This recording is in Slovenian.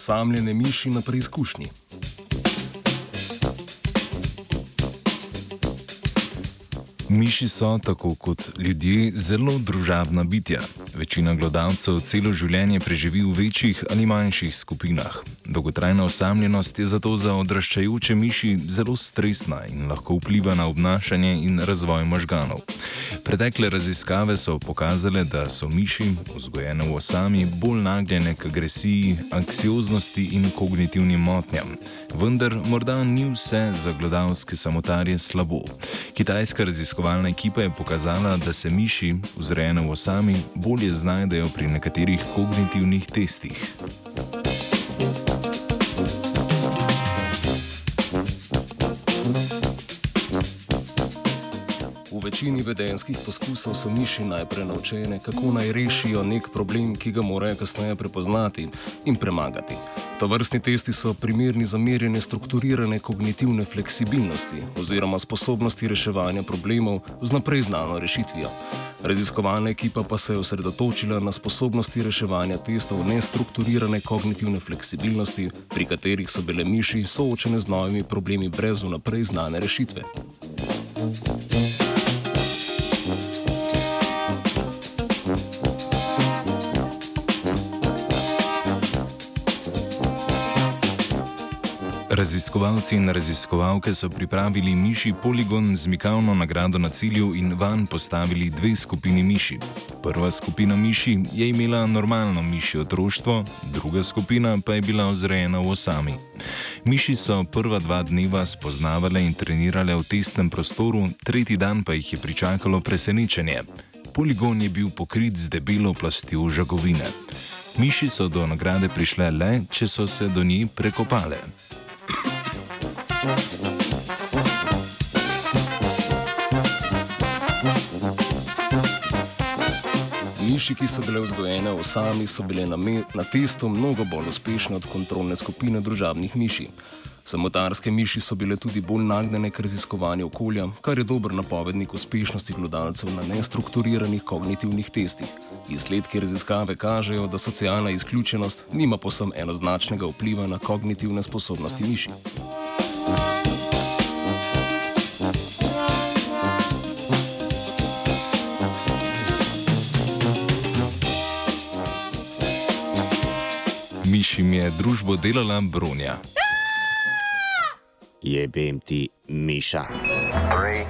Osamljene miši na preizkušnji. Miši so, tako kot ljudje, zelo družabna bitja. Večina gledalcev celo življenje preživi v večjih ali manjših skupinah. Dolgotrajna osamljenost je zato za odraščajoče miši zelo stresna in lahko vpliva na obnašanje in razvoj možganov. Pretekle raziskave so pokazale, da so miši, vzgojene v osami, bolj nagnjene k agresiji, anksioznosti in kognitivnim motnjam. Vendar morda ni vse za gledalske samotarje slabo. Kitajska raziskovalna ekipa je pokazala, da se miši, vzrejene v osami, bolje znajdejo pri nekaterih kognitivnih testih. V večini vedenskih poskusov so miši najprej naučene, kako naj rešijo nek problem, ki ga morajo kasneje prepoznati in premagati. To vrstni testi so primerni za merjenje strukturirane kognitivne fleksibilnosti oziroma sposobnosti reševanja problemov z naprej znano rešitvijo. Raziskovalna ekipa pa se je osredotočila na sposobnosti reševanja testov nestrukturirane kognitivne fleksibilnosti, pri katerih so bile miši soočene z novimi problemi brez vnaprej znane rešitve. Raziskovalci in raziskovalke so pripravili miši poligon z mikavno nagrado na cilju in van postavili dve skupini miši. Prva skupina miši je imela normalno miši otroštvo, druga skupina pa je bila ozrejena v osami. Miši so prva dva dneva spoznavale in trenirale v testnem prostoru, tretji dan pa jih je pričakalo presenečenje. Poligon je bil pokrit z debelo plastjo žagovine. Miši so do nagrade prišle le, če so se do nje prekopale. Miši, ki so bile vzgojene v sami, so bile na, na testu mnogo bolj uspešne od kontrolne skupine družabnih miši. Samotarske miši so bile tudi bolj nagnjene k raziskovanju okolja, kar je dober napovednik uspešnosti gledalcev na nestrukturiranih kognitivnih testih. Izsledki raziskave kažejo, da socialna izključenost nima posem enoznačnega vpliva na kognitivne sposobnosti miši. Mišim je družbo delala Bronja. Jebem ti, Miša. Three,